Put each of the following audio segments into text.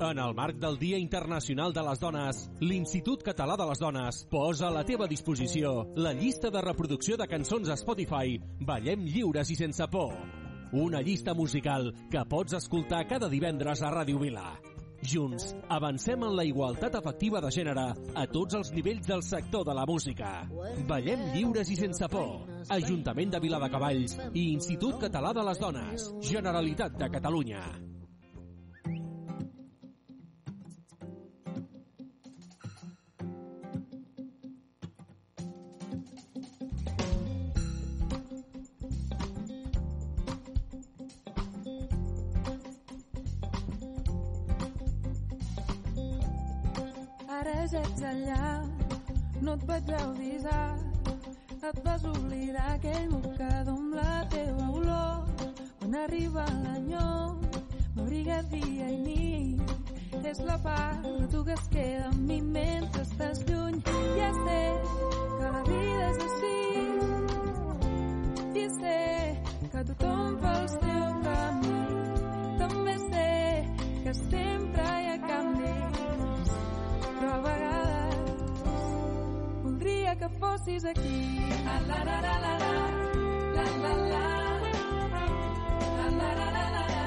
En el marc del Dia Internacional de les Dones, l'Institut Català de les Dones posa a la teva disposició la llista de reproducció de cançons a Spotify Ballem lliures i sense por. Una llista musical que pots escoltar cada divendres a Ràdio Vila. Junts, avancem en la igualtat efectiva de gènere a tots els nivells del sector de la música. Ballem lliures i sense por. Ajuntament de Viladecavalls i Institut Català de les Dones. Generalitat de Catalunya. Ets allà, no et vaig avisar. Et vas oblidar aquell mocador amb la teva olor. Quan arriba l'enyor, m'abriga dia i nit. És la part de tu que es queda amb mi mentre estàs lluny. Ja sé que la vida és així. I sé que tothom fa el seu camí. També sé que sempre hi ha canvis però a vegades que fossis aquí. La la la la la la, la la la, la la la la la,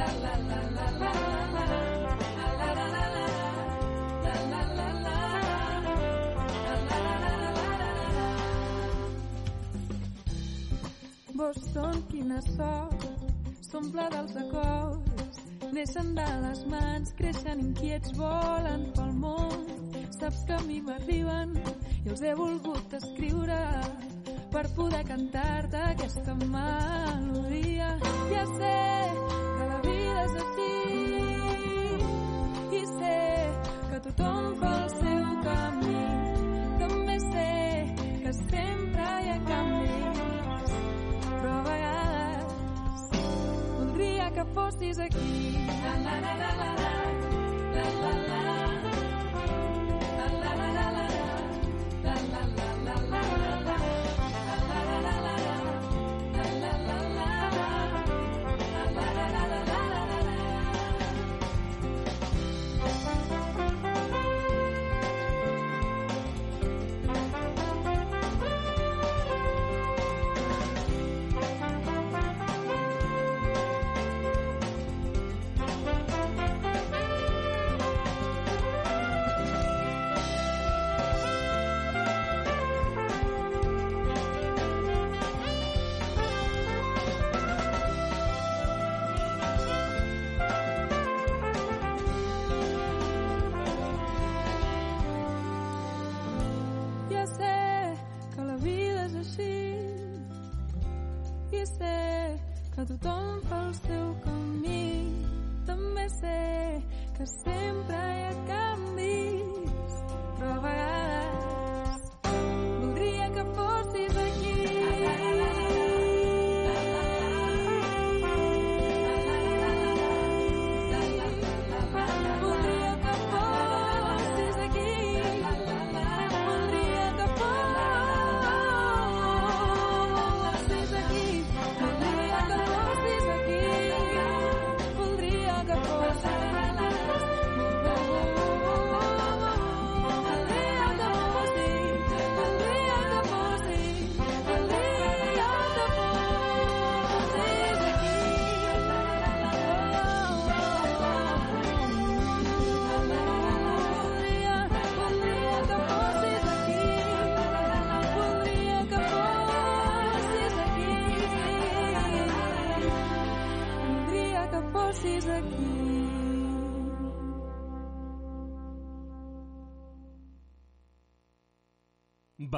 la la la la la la la. Vos són quina sort, s'omple dels acords, neixen de les mans, creixen inquiets, volen pel món Saps que a mi m'arriben i els he volgut escriure per poder cantar-te aquesta melodia. Ja sé que la vida és així i sé que tothom fa el seu camí. També sé que sempre hi ha canvis, però a vegades voldria que fossis aquí. La la la la la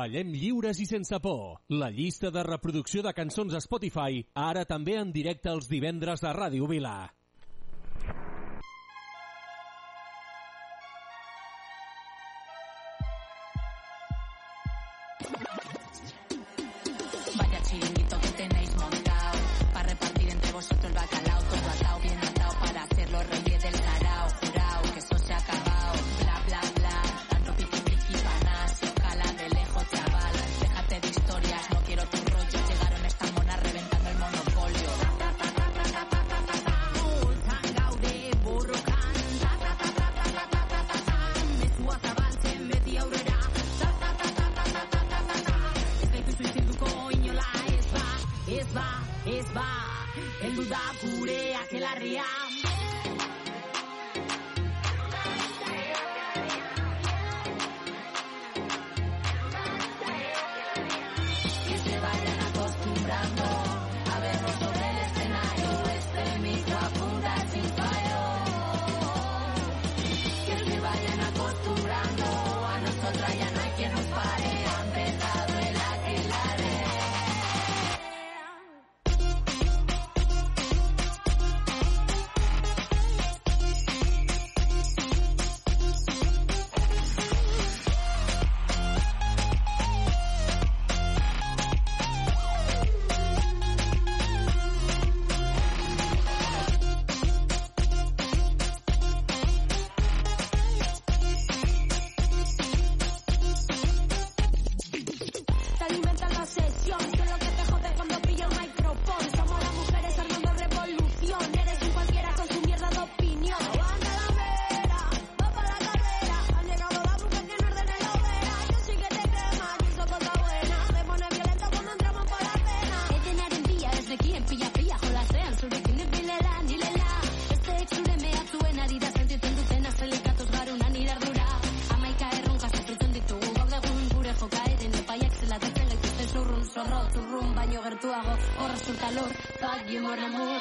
Ballem lliures i sense por. La llista de reproducció de cançons a Spotify, ara també en directe els divendres a Ràdio Vila. calor, pag yung more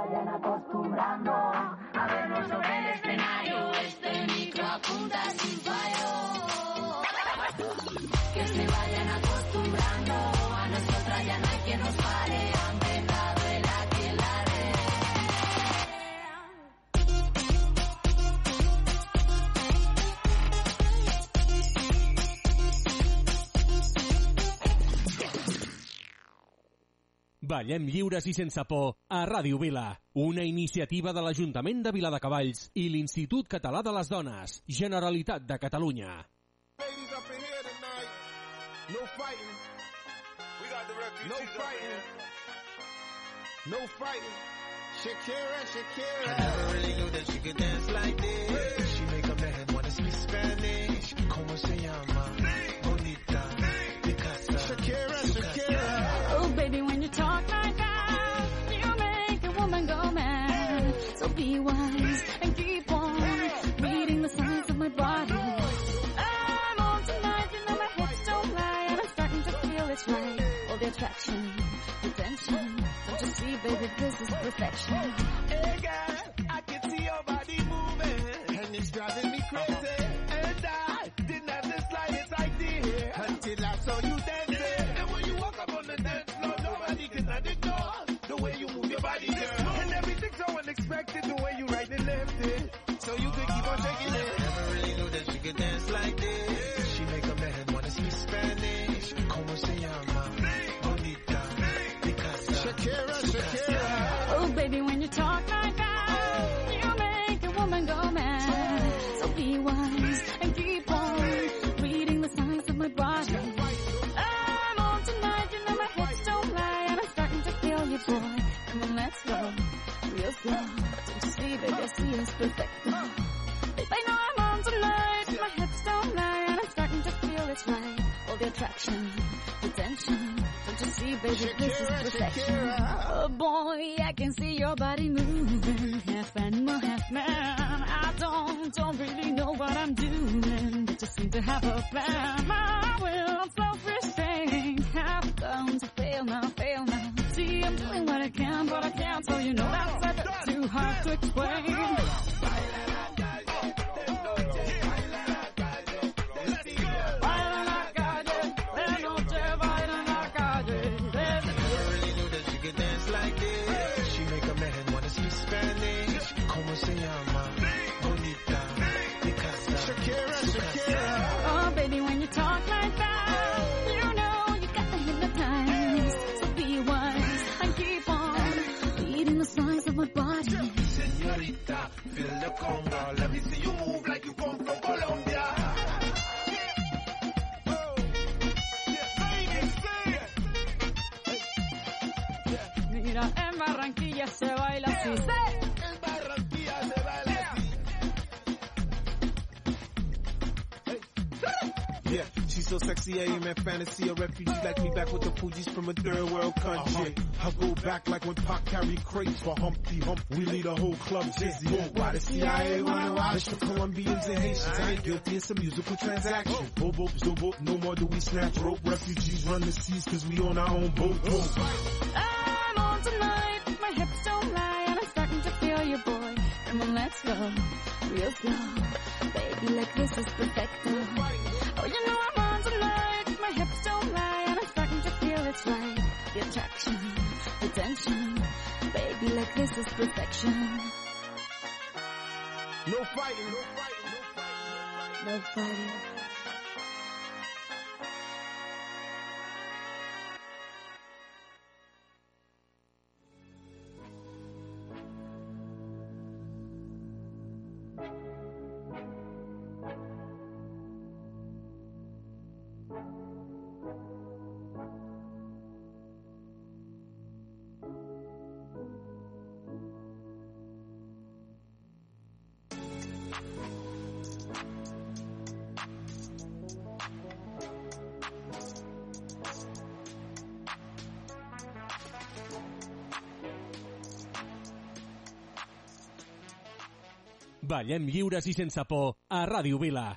vayan acostumbrando a vernos sobre el escenario. Este micro apunta así. Ballem lliures i sense por a Ràdio Vila. Una iniciativa de l'Ajuntament de Viladecavalls i l'Institut Català de les Dones, Generalitat de Catalunya. No fighting. No fighting. No fighting. Shakira, Shakira. I never really knew that she could dance like this. So be wise and keep on reading the signs of my body. I'm on tonight, you know my hips don't lie, and I'm starting to feel it's right. All the attraction, the tension. Don't you see, baby, this is perfection. Hey, guys. perfecto, real slow. Don't you see, baby, I he is perfecto. Babe, I know I'm on tonight, my hips don't lie, and I'm starting to feel it's right. All the attraction, the tension. Don't you see, baby, Shakira, this is perfection. Shakira. Oh boy, I can see your body moving, half animal, half man. I don't, don't really know what I'm doing, but you seem to have a plan. Conga. Let me see you move like you come from Colombia. Mira, en Barranquilla se baila así. Yeah, she's so sexy, I aim at fantasy. A refugee like me back with the Fugees from a third world country. Uh-huh. I go back like when Pac carried crates for Humpty Hump. We lead a whole club dizzy. Why the CIA wanna watch for Colombians and Haitians? I ain't guilty, it's a musical transaction. Oh. Bobo, zobo, no more do we snatch rope. Refugees run the seas cause we on our own boat. Oh. I'm on tonight, my hips don't lie, and I'm starting to feel you, boy. Come on, let's go, real slow. Baby, like this is perfect. Attraction, the tension. Baby, like this is perfection. No fighting, no fighting, no fighting. No fighting. Ballem lliures i sense por a Ràdio Vila.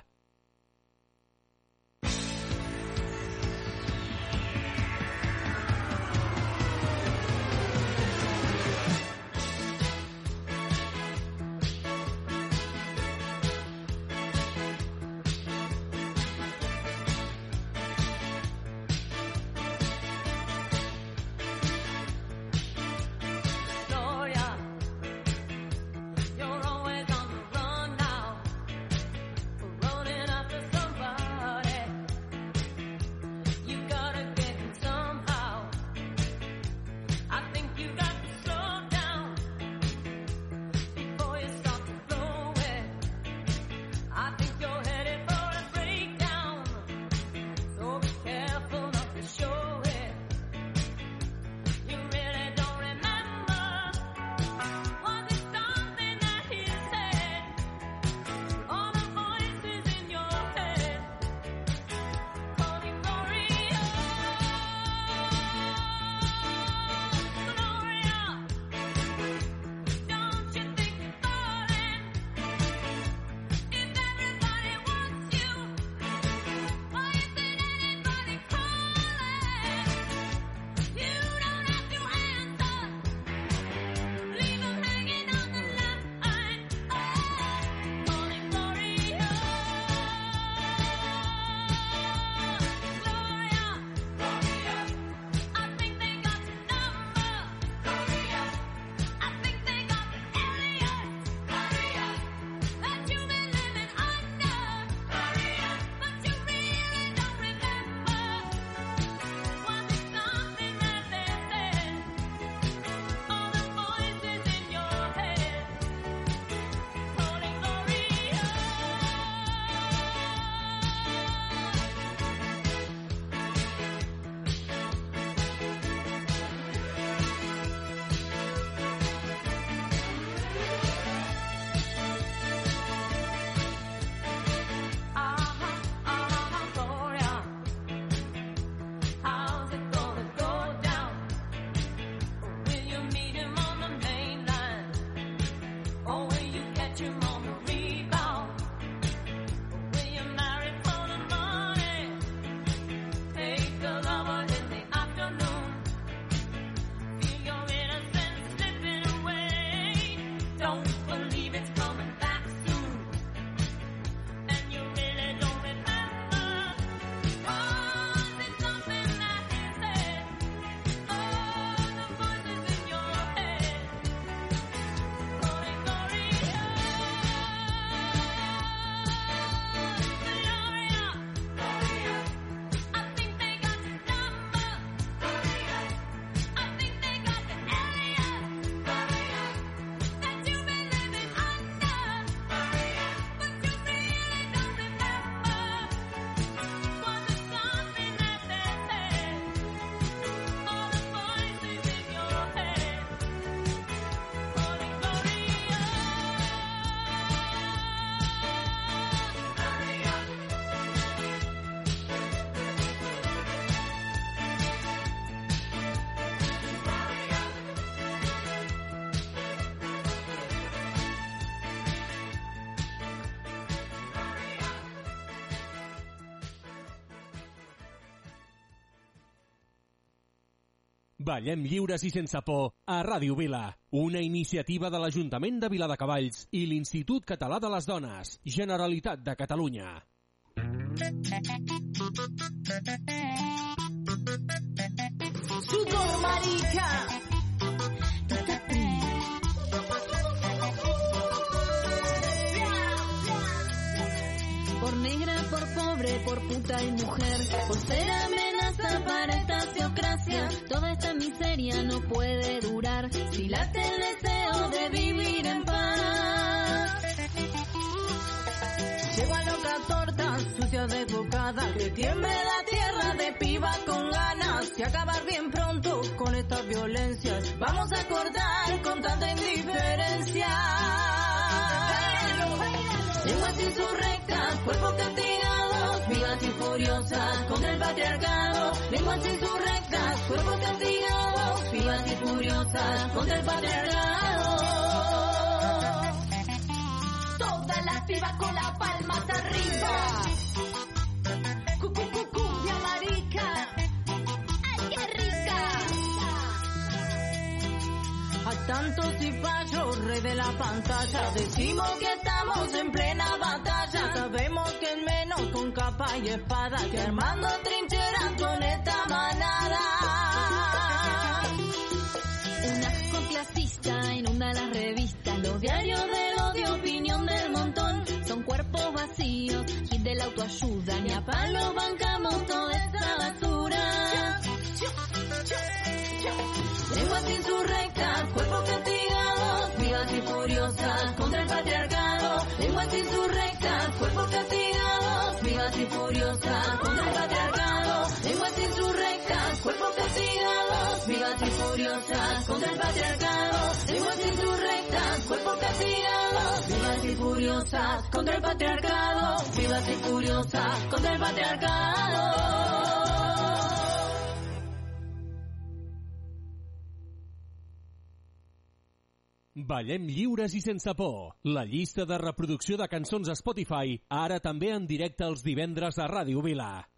Ballem lliures i sense por a Ràdio Vila, una iniciativa de l'Ajuntament de Viladecavalls i l'Institut Català de les Dones, Generalitat de Catalunya. Sudor, marica. Por negra, por pobre, por puta y mujer, por ser amenaza para esta teocracia, toda miseria no puede durar si late el deseo de vivir en paz. Lleva loca torta, sucia de bocada, que tiemble la tierra de piba con ganas y acabar bien pronto con estas violencias. Vamos a acordar con tanta indiferencia. Lenguas insurrectas, cuerpos furiosas contra el patriarcado. Lenguas insurrectas, cuerpos castigados, vivas y furiosas contra el patriarcado. Todas las pibas con las palmas arriba. Tantos cipayos, rey de la pantalla, decimos que estamos en plena batalla. Capa y espada, que armando trincheras con esta manada. Un asco clasista inunda las revistas, los diarios del odio, opinión del montón, son cuerpos vacíos, hit de la autoayuda, ni a palo bancamos toda esa basura. Lenguas insurrectas, cuerpos castigados, vivas y furiosas contra el patriarcado. Furiosas contra el patriarcado. Lenguas insurrectas, cuerpos castigados, vivas y furiosas contra el patriarcado. Vivas y furiosas contra el patriarcado. Ballem lliures i sense por. La llista de reproducció de cançons a Spotify, ara també en directe els divendres a Ràdio Vila.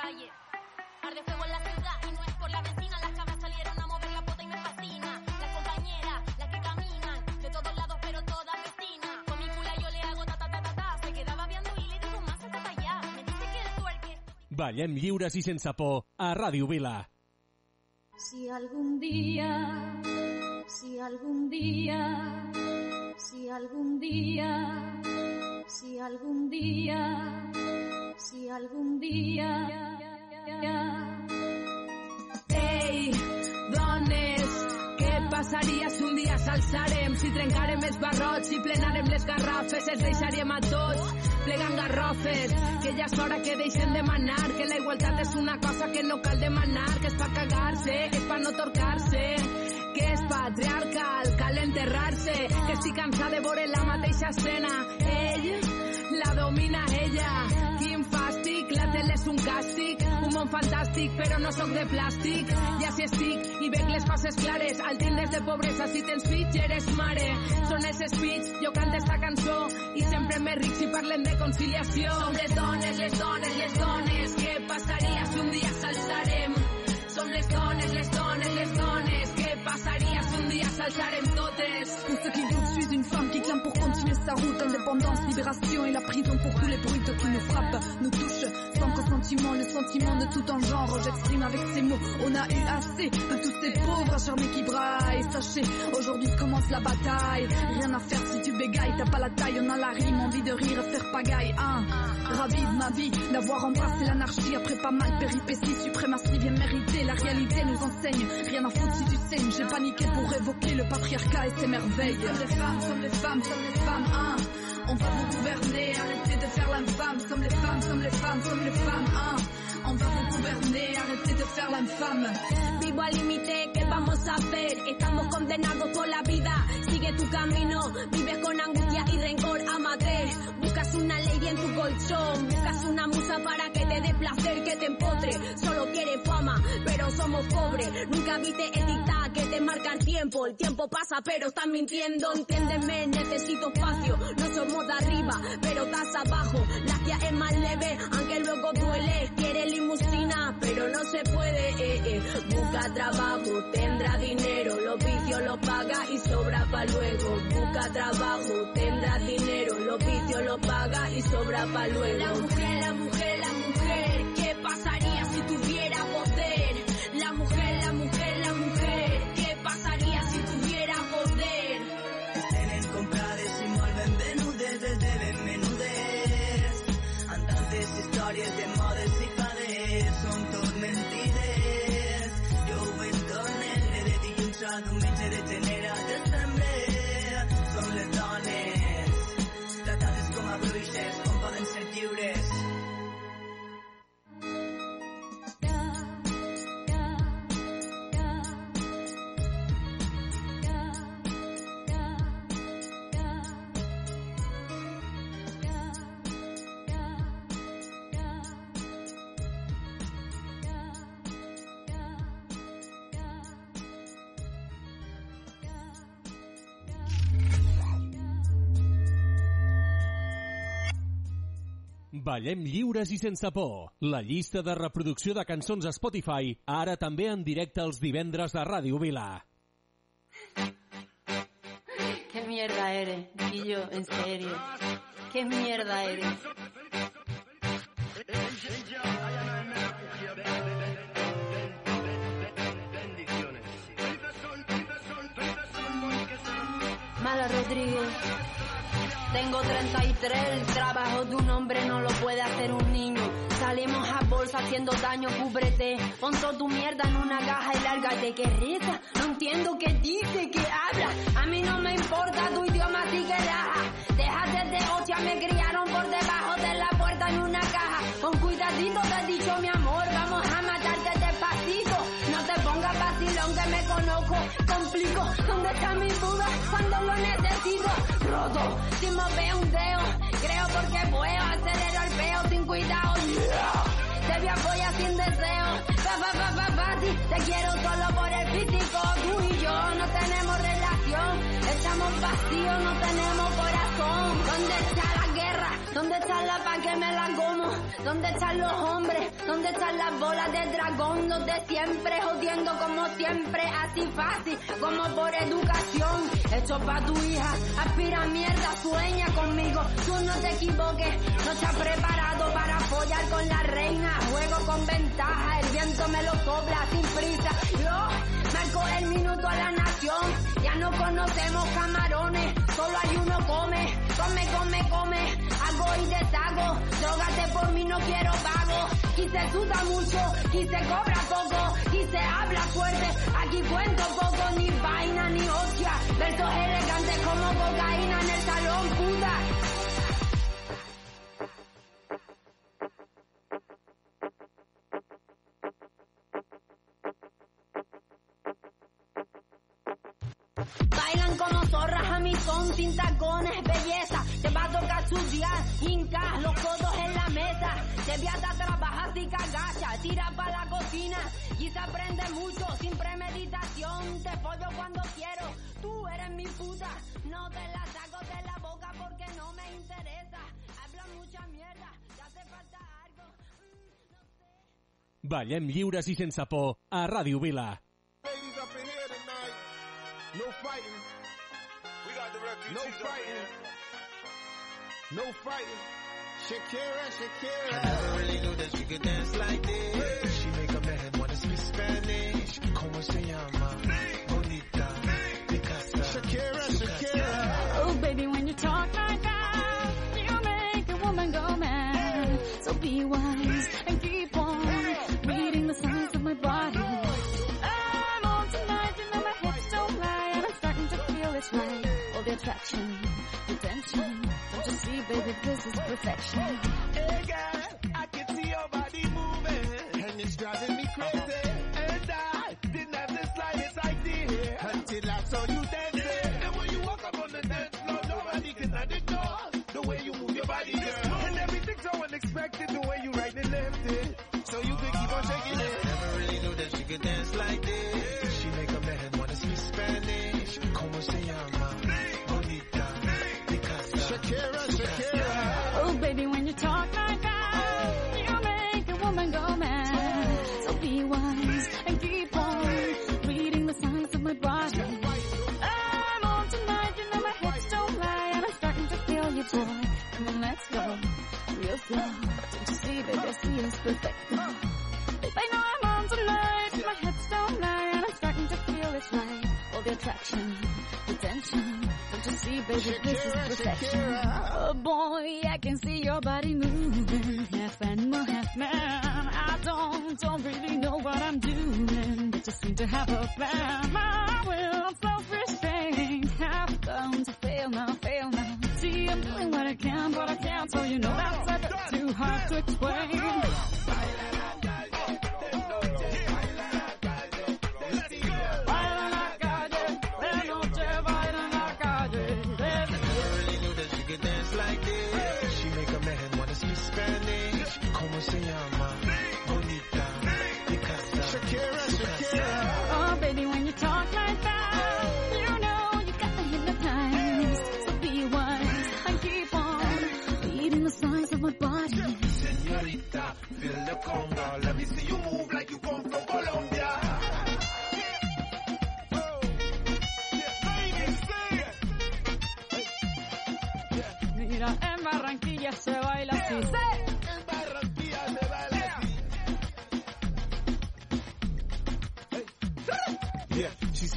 calle. Arde fuego en la ciudad y no es por la vecina. Las cabras salieron a mover la puta y me fascina. Las compañeras, las que caminan de todos lados, pero todas vecinas. Con mi cula yo le hago ta ta ta ta ta. Se quedaba viendo y le digo más hasta allá. Me dice que el tuerque. Ballem lliures i sense por a Ràdio Vila. Si algún día, si algún día, si algún día, si algún día, si algún día Ei, dones, què passaria si un dia s'alçarem? Si trencarem els barrots, si plenarem les garrafes, els deixaríem a tots plegant garrofes, que ja és hora que deixen de manar, que la igualtat és una cosa que no cal demanar, que és pa cagar-se, és pa no torcar-se, que és patriarcal, cal enterrar-se, que estic cansada de veure la mateixa escena. Ell la domina ella, quin és un càstig, un món fantàstic, però no sóc de plàstic. Ja si estic i veig les coses clares, al tindres de pobresa, si tens fills eres mare. Són els speech, jo canto esta cançó i sempre més ric si parlem de conciliació. Som les dones, les dones, les dones, què passaria si un dia s'alçarem? Som les dones, les dones, les dones, què passaria si un dia s'alçarem totes? Pour ceux qui suis une femme qui clame pour continuer sa route. Indépendance, libération et la prison pour tous les brutes qui nous frappent, nous touchent. Sans consentiment, le sentiment de tout en genre. J'exprime avec ces mots. On a eu assez de tous ces pauvres acharnés qui braillent. Sachez, aujourd'hui commence la bataille. Rien à faire si tu bégayes, t'as pas la taille. On a la rime, envie de rire, faire pagaille. Hein. Ravi de ma vie, d'avoir embrassé l'anarchie après pas mal péripéties. Suprématie bien méritée, la réalité nous enseigne. Rien à foutre si tu saignes. J'ai paniqué pour évoquer le patriarcat et ses merveilles. Les femmes, Vivo al límite, ¿qué vamos a hacer? Estamos condenados por la vida. Sigue tu camino, vives con angustia y rencor, amate. Buscas una ley en tu colchón, buscas una musa para que te dé placer, que te empotre. Solo quieres fama, pero somos pobres. Nunca viste el dictado que te marca el tiempo. El tiempo pasa, pero estás mintiendo. Entiéndeme, necesito espacio. No somos de arriba, pero estás abajo. La que es más leve, aunque luego duele. Quiere limusina, pero no se puede. Eh, eh. Busca trabajo, tendrá dinero. Los vicios los paga y sobra pa' luego. Busca trabajo, tendrá dinero. Los vicios los paga y sobra pa' luego. La mujer, la mujer, la mujer. ¿Qué pasaría Ballem lliures i sense por. La llista de reproducció de cançons a Spotify, ara també en directe els divendres de Ràdio Vila. ¿Qué mierda eres, Guillo? En serio. ¿Qué mierda eres? Mala Rodríguez. Tengo 33, el trabajo de un hombre no lo puede hacer un niño. Salimos a bolsa haciendo daño, cúbrete. Pon toda tu mierda en una caja y lárgate. Que reza, no entiendo qué dice, qué habla. A mí no me importa tu idioma, así que raja. Déjate de hostia, me criaron por debajo de la puerta en una caja. Con cuidadito te he dicho mi amor, vamos a matarte despacito. No te pongas vacilón que me conozco, complico. ¿Dónde está mi cuando lo necesito? Roto, si me veo un dedo, creo porque puedo acelero el peo sin cuidado. Te vi apoyar sin deseo. Te quiero solo por el físico, tú y yo no tenemos relación, estamos vacíos, no tenemos corazón. ¿Dónde está la? ¿Dónde está la paz que me la como? ¿Dónde están los hombres? ¿Dónde están las bolas de dragón? Los de siempre jodiendo como siempre, así fácil como por educación. Esto pa' tu hija, aspira mierda, sueña conmigo. Tú no te equivoques, no estás preparado para follar con la reina. Juego con ventaja, el viento me lo sopla sin prisa. Yo marco el minuto a la nación. Ya no conocemos camarones, solo hay uno come, come, come, come. Hago y deshago, drogate por mí, no quiero pago. Y se suda mucho, y se cobra poco, y se habla fuerte. Aquí cuento poco, ni vaina ni hostia. Versos elegantes como cocaína en el salón, Bailan como zorras a mi son sin tacones, belleza. Te va a tocar estudiar, hinca, los codos en la mesa. Te viata, trabajas y cagacha, tira para la cocina y se aprende mucho sin premeditación. Te pollo cuando quiero, tú eres mi puta. No te la saco de la boca porque no me interesa. Habla mucha mierda, te hace falta algo. Ballem lliures i sense por a Ràdio Vila. Fighting. We got the refugees No fighting. No fighting. Shakira, Shakira. I never really knew that she could dance like this. She make a man wanna speak Spanish. Como se llama? Baby, this is perfection. Hey girl, take care.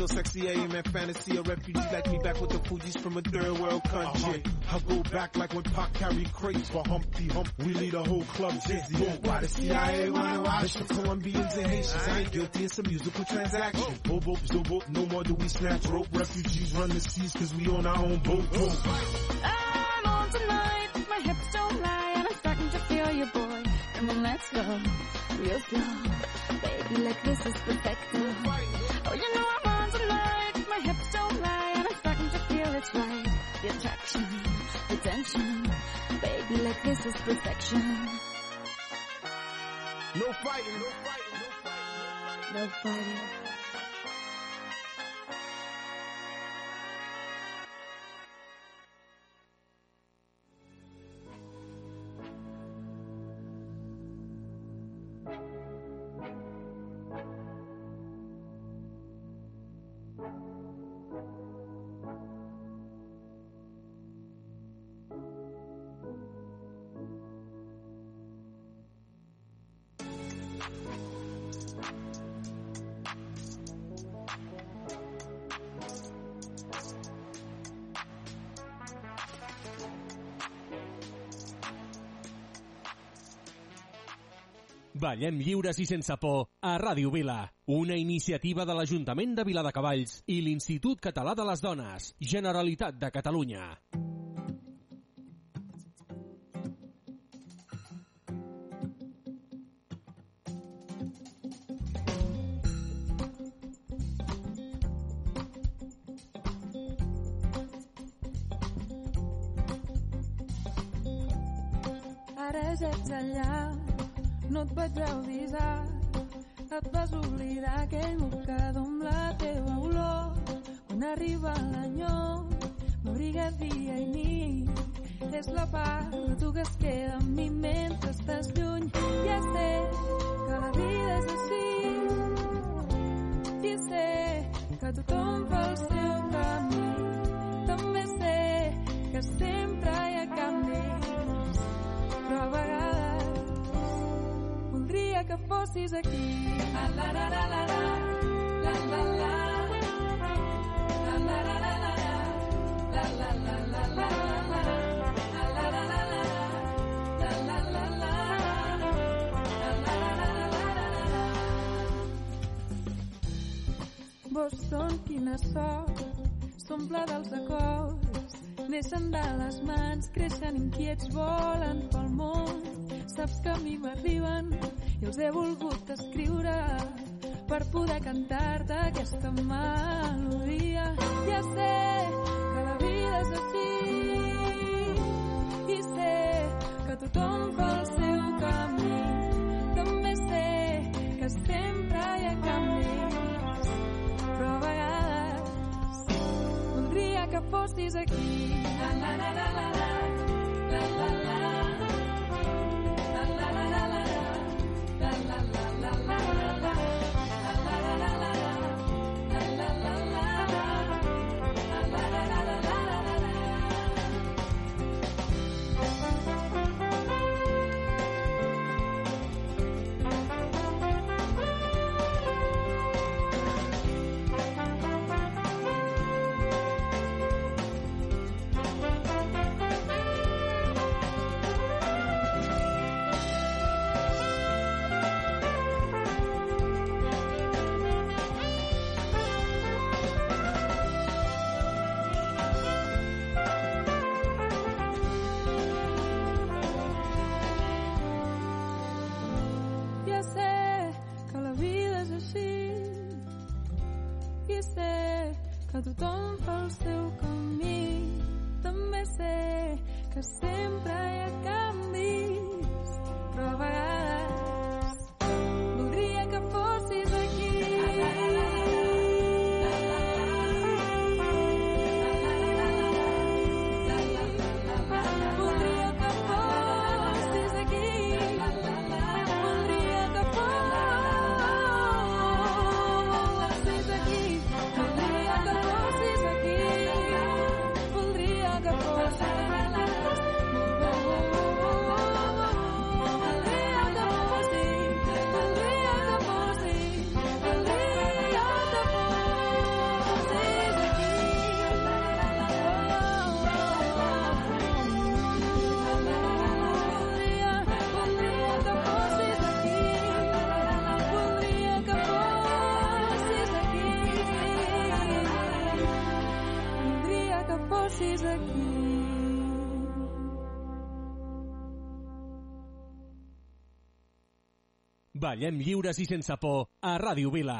So sexy, I am in fantasy. A refugee like me back with the Fugees from a third world country. Uh-huh. I go back like when Pac carried crates for Humpty Hump. We lead a whole club dizzy. Why the CIA wanna watch the Colombians and Haitians? I ain't guilty, it's a musical transaction. Bobo, zobo, no more do we snatch rope. Refugees run the seas cause we on our own boat. boat. I'm on tonight, my hips don't lie, and I'm starting to feel you, boy. Come on, let's go, real slow. Baby, like this is perfect. Oh, you know I'm on tonight, my hips don't lie, and I'm starting to feel it's right. The attraction, the tension. Baby, like this is perfection. No fighting, no fighting, no fighting. No fighting. Ballem lliures i sense por a Ràdio Vila, una iniciativa de l'Ajuntament de Viladecavalls i l'Institut Català de les Dones, Generalitat de Catalunya. És la tu que queda amb mi mentre estàs lluny. Ja sé que la vida és així. I sé que tothom fa el seu camí. També sé que sempre hi ha canvis però a vegades voldria que fossis aquí. La la la la la la la la la la la la la la la la la la la Boston, quina sort, s'omple dels acords, neixen de les mans, creixen inquiets, volen pel món. Saps que a mi m'arriben i els he volgut escriure per poder cantar-te aquesta melodia. Ja sé que la vida és així que fossis aquí. La la la la la la tothom fa el seu camí. També sé que sempre Ballem lliures i sense por a Ràdio Vila.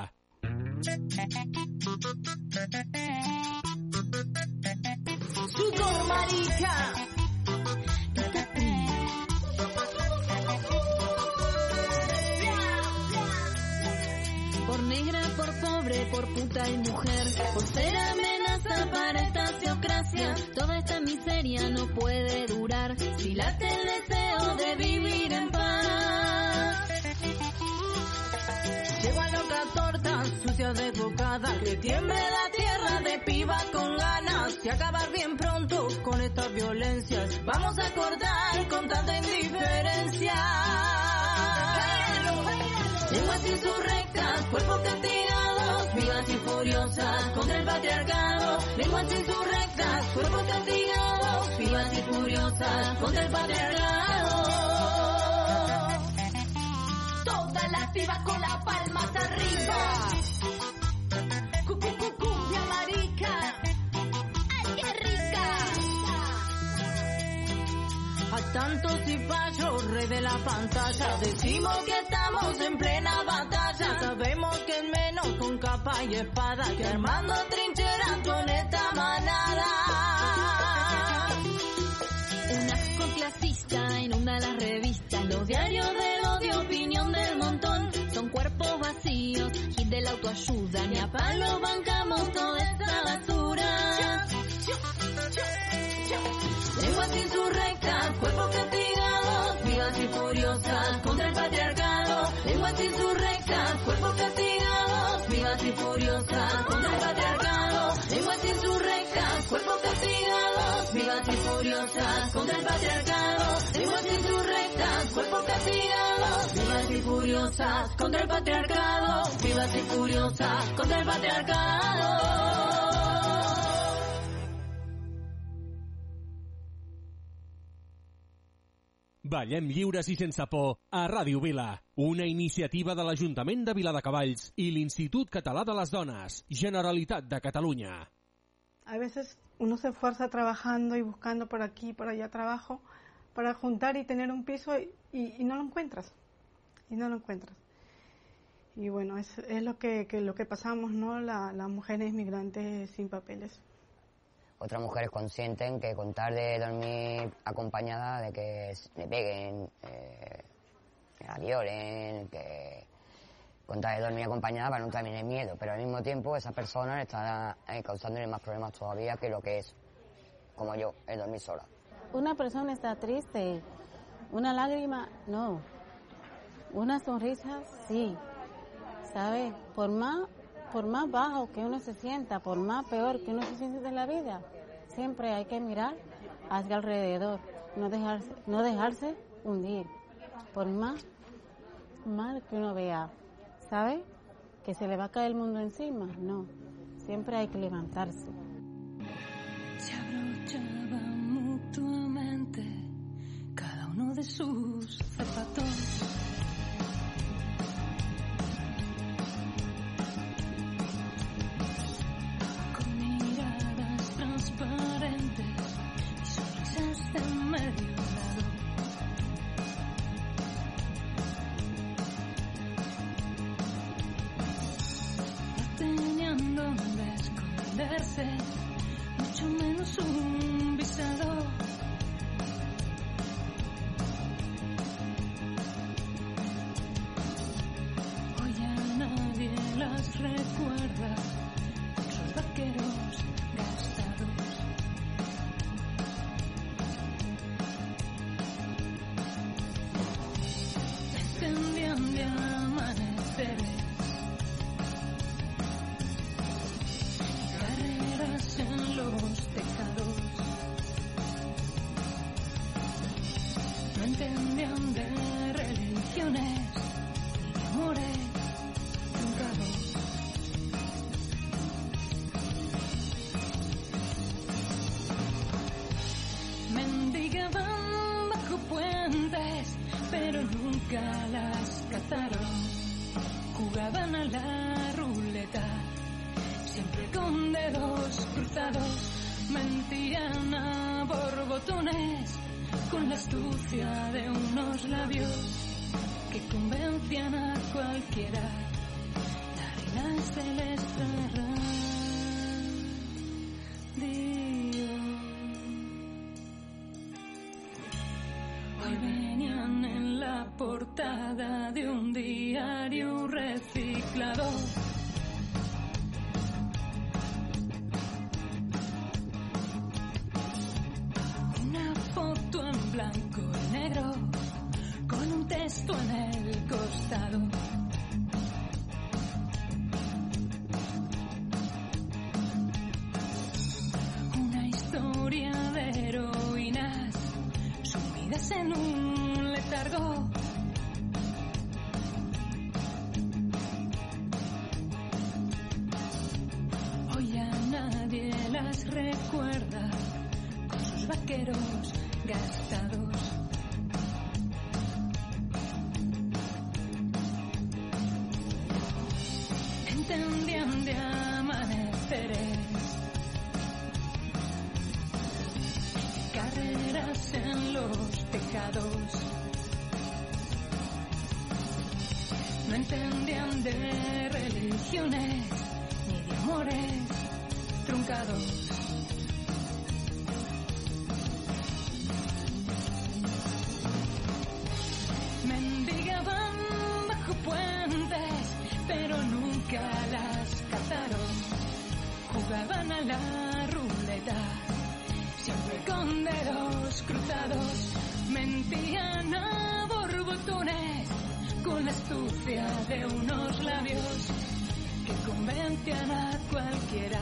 Piba con ganas de acabar bien pronto con estas violencias. Vamos a cortar con tanta indiferencia. Lenguas insurrectas, cuerpos castigados, vivas y furiosas contra el patriarcado. Lenguas insurrectas, cuerpos castigados, vivas y furiosas contra el patriarcado. las pibas con las palmas arriba. A tantos cipayos, rey de la pantalla, decimos que estamos en plena batalla. Sabemos que es menos con capa y espada que armando trincheras con esta manada. Una con clasista inunda las revistas, los diarios del odio, opinión del montón. Son cuerpos vacíos, hit de la autoayuda, ni a palo bancamos toda esta basura. Insurrectas, cuerpos castigados, vivas y furiosas contra el patriarcado. Lenguas insurrectas, cuerpos castigados, vivas y furiosas contra el patriarcado. Lenguas insurrectas, cuerpos castigados, vivas y furiosas contra el patriarcado. Lenguas insurrectas, cuerpos castigados, vivas y furiosas contra el patriarcado. Vivas y furiosas contra el patriarcado. Ballem lliures i sense por a Ràdio Vila, una iniciativa de l'Ajuntament de Viladecavalls i l'Institut Català de les Dones, Generalitat de Catalunya. A veces uno se esfuerza trabajando y buscando por aquí y por allá trabajo para juntar y tener un piso y, y- y no lo encuentras. Y no lo encuentras. Y bueno, es, es lo que, que lo que pasamos, ¿no? La- las mujeres migrantes sin papeles. Otras mujeres consienten que con tal de dormir acompañada de que le peguen, eh, la violen, que con tal de dormir acompañada para no tener miedo, pero al mismo tiempo esa persona está eh, causándole más problemas todavía que lo que es, como yo, el dormir sola. Una persona está triste, una lágrima, no. Una sonrisa, sí. ¿Sabe? Por más, por más bajo que uno se sienta, por más peor que uno se siente en la vida, siempre hay que mirar hacia alrededor, no dejarse, no dejarse hundir. Por más mal que uno vea, ¿sabe? Que se le va a caer el mundo encima, no. Siempre hay que levantarse. Se mutuamente cada uno de sus zapatos. है no entendían de religiones ni de amores truncados. Mendigaban bajo puentes, pero nunca las cazaron. Jugaban a la ruleta, siempre con dedos cruzados, mentían a borbotones con la astucia de unos labios que convencían a cualquiera.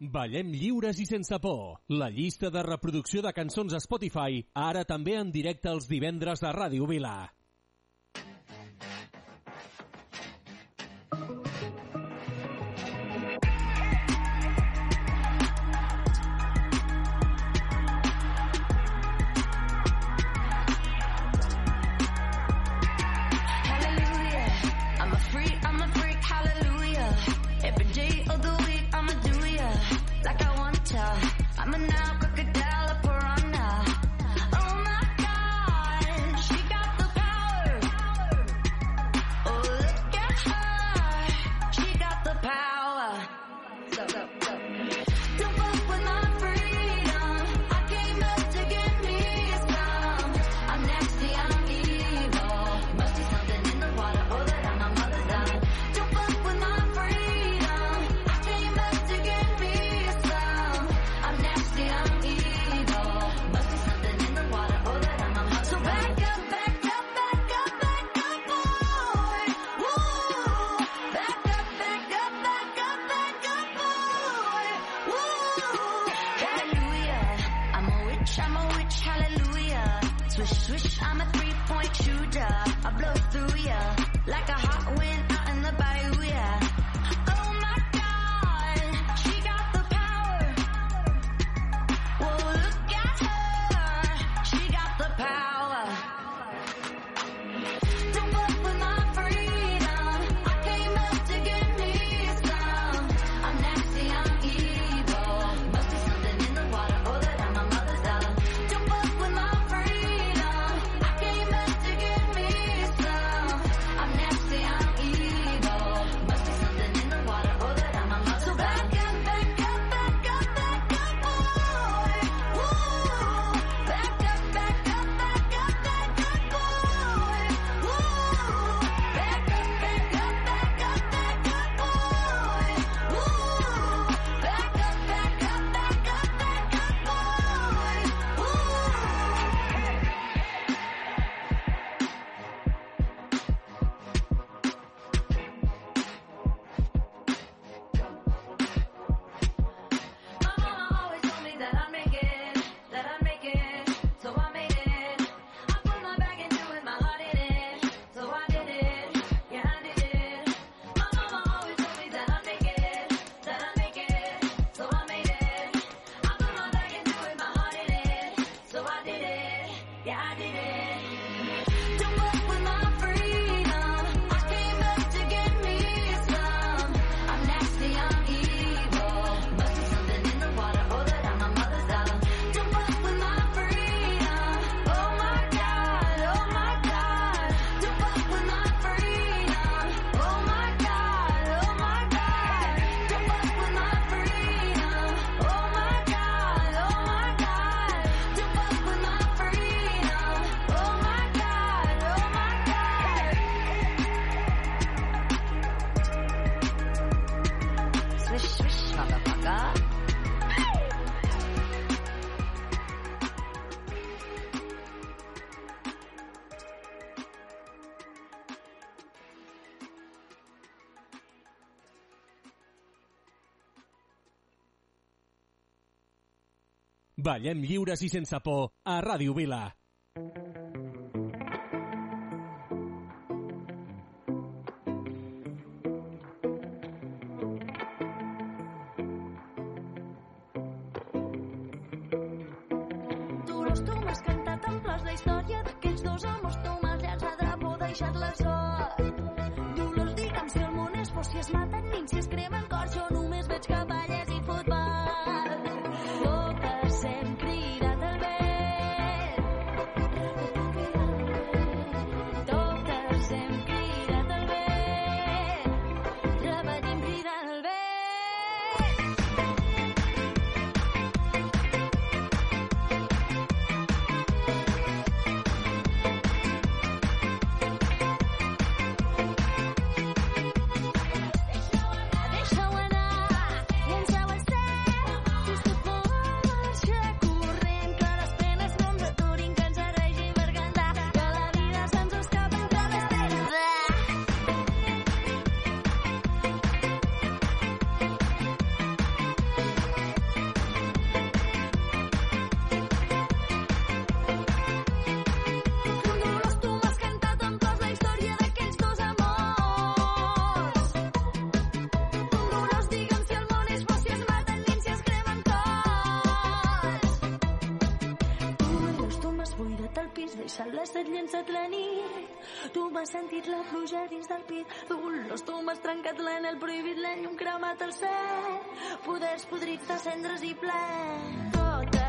Ballem lliures i sense por. La llista de reproducció de cançons a Spotify, ara també en directe els divendres a Ràdio Vila. Ballem lliures i sense por a Ràdio Vila. trencat l'en, el prohibit l'en, llum cremat al cel, poders podrits de cendres i ple. Tot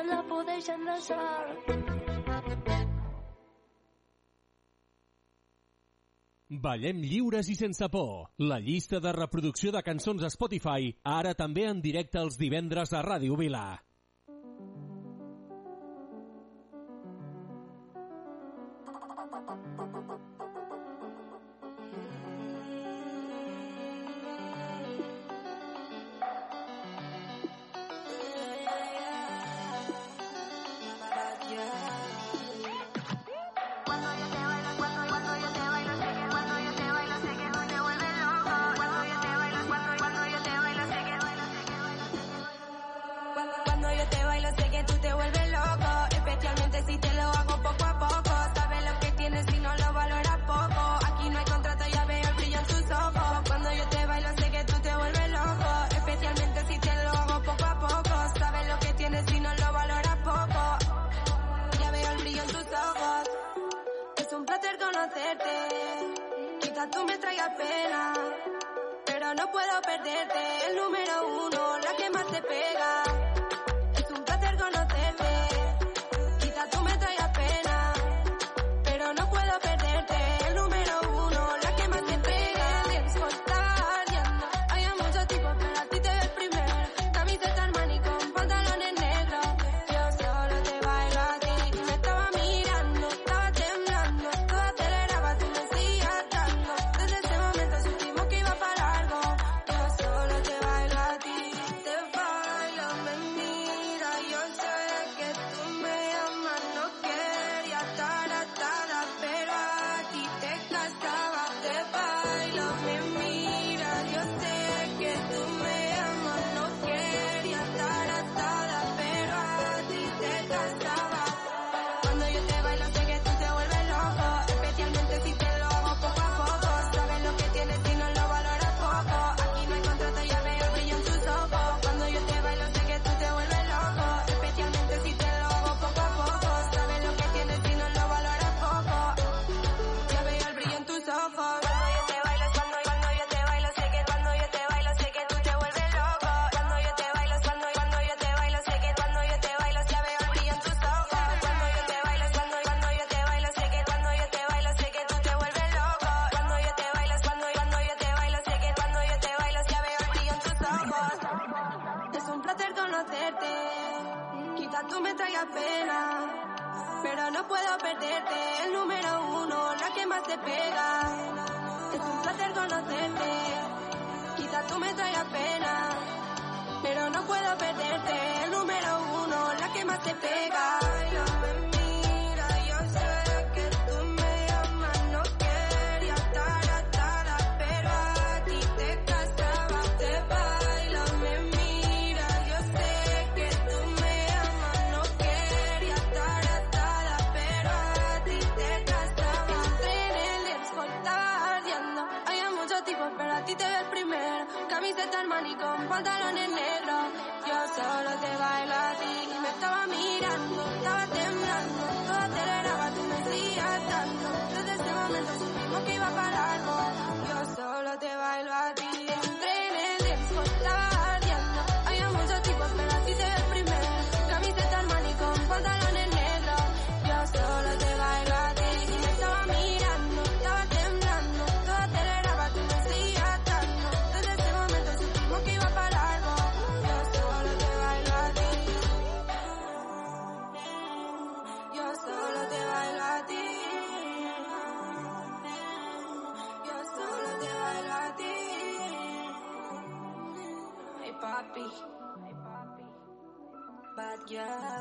que la podeix sol. Ballem lliures i sense por. La llista de reproducció de cançons a Spotify, ara també en directe els divendres a Ràdio Vila. tú me traías pena. Pero no puedo perderte, el número uno, la que más te pega. Es un placer conocerte, quizás tú me trae a pena. Pero no puedo perderte, el número uno, la que más te pega. pantalones negros. Yo solo te bailo a ti. Me estaba mirando, estaba temblando. Todo aceleraba, tú me hacías tanto. Desde ese momento supimos que iba a parar. mundial.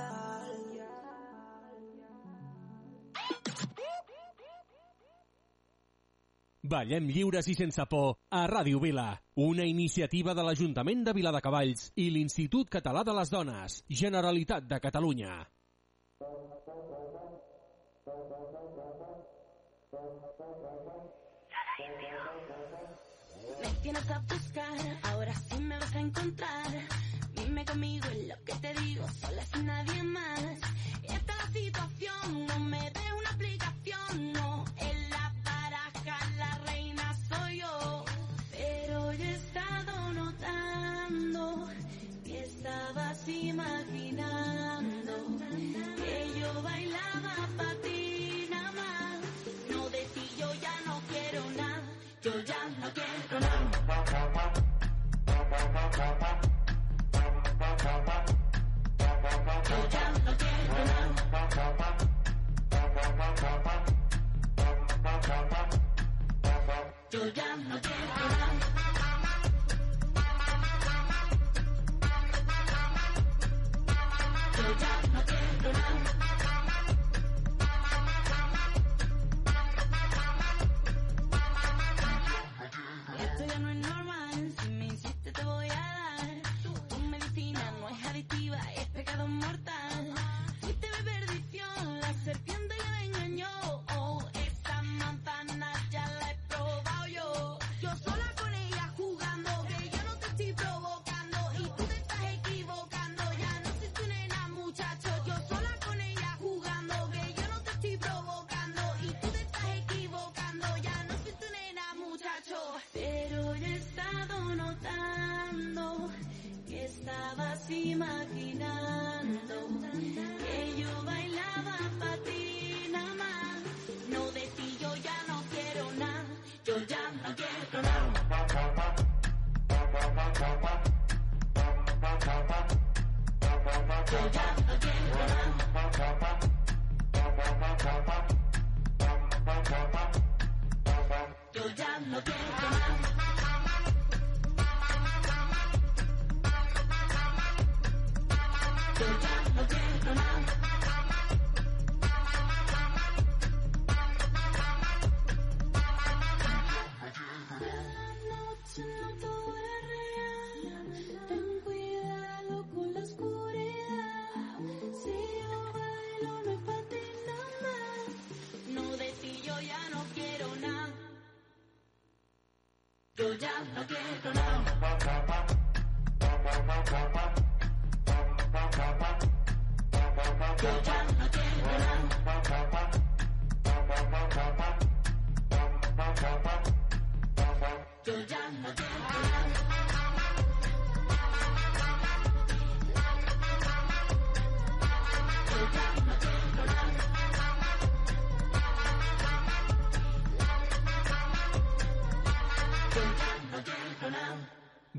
Ballem lliures i sense por a Ràdio Vila, una iniciativa de l'Ajuntament de Viladecavalls i l'Institut Català de les Dones, Generalitat de Catalunya. Me tienes a buscar, ahora sí me vas a encontrar. dime conmigo es lo que te digo, sola sin nadie más. Esta situación no me dé una explicación, no. El Yeah.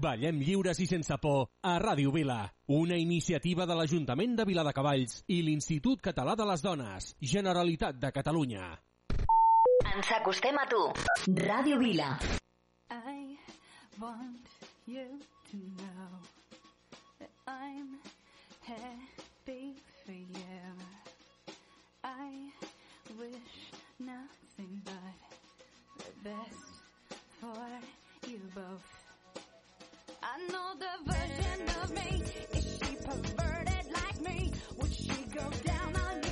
Ballem lliures i sense por a Ràdio Vila, una iniciativa de l'Ajuntament de Viladecavalls i l'Institut Català de les Dones, Generalitat de Catalunya. Ens acostem a tu. Ràdio Vila. I want you to know that I'm happy for you. I wish nothing but the best for you both. I know the version of me. Is she perverted like me? Would she go down on you?